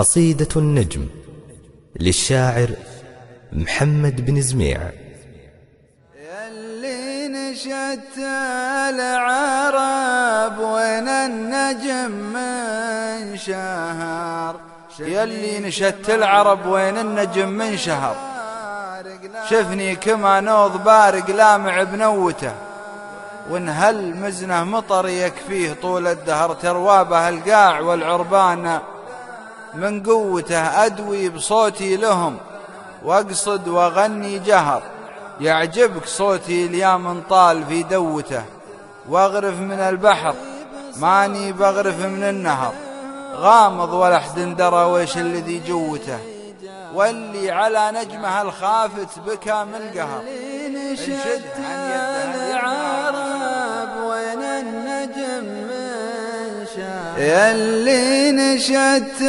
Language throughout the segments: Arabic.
قصيدة النجم للشاعر محمد بن زميع. يلي نشت العرب وين النجم من شهر. يلي نشت العرب وين النجم من شهر. شفني كما نوض بارق لامع بنوته. وان هل مزنه مطر يكفيه طول الدهر تروابه القاع والعربان من قوته أدوي بصوتي لهم وأقصد وأغني جهر يعجبك صوتي اليوم طال في دوته. واغرف من البحر ماني بغرف من النهر. غامض ولا حد درى ويش الذي جوته. واللي على نجمها الخافت بكى من قهر. انشد عن العرب يلي نشت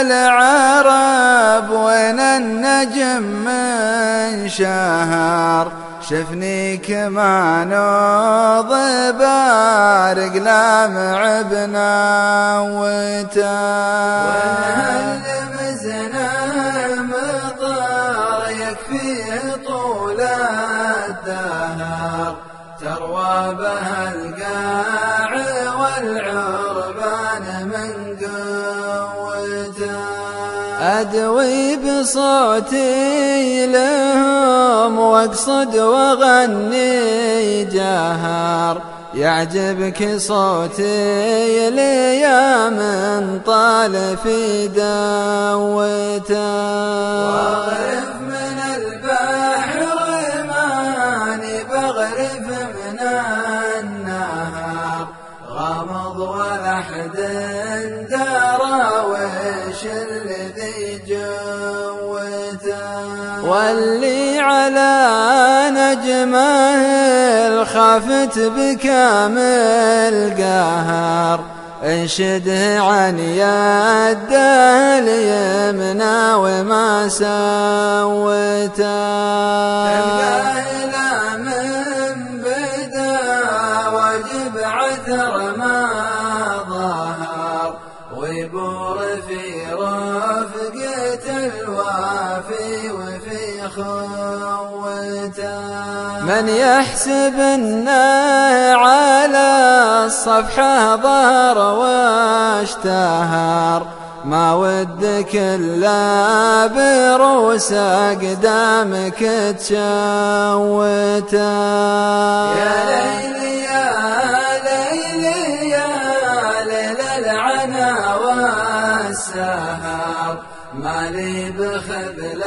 العرب وين النجم من شهر. شفني كما نوض بارق لامع بناوته وين مزنا مطر يكفيه طول الدهر. تروى بها القاع والعربان من قوته أدوي بصوتي لهم وأقصد وأغني جهر يعجبك صوتي ليا من طال في دوته واغرف من البحر ماني بغرف جوته واللي على نجمه الخافت بكامل قهر. انشده عن يده اليمنى وما سوته. وفي خوته. من يحسب انه على الصفحة ظهر واشتهر ما ودك إلا بروس أقدامك تشوته. يا ليلي يا ليلي يا ليل العنا والسهر. مالي بخذل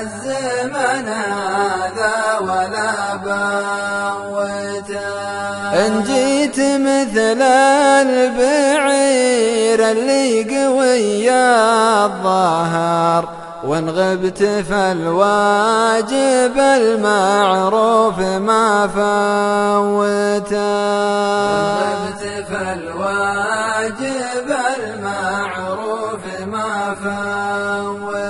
الزمن هذا ولا بوته إن جيت مثل البعير اللي قوي الظهر وإن غبت فالواجب المعروف ما فوته. ما فوت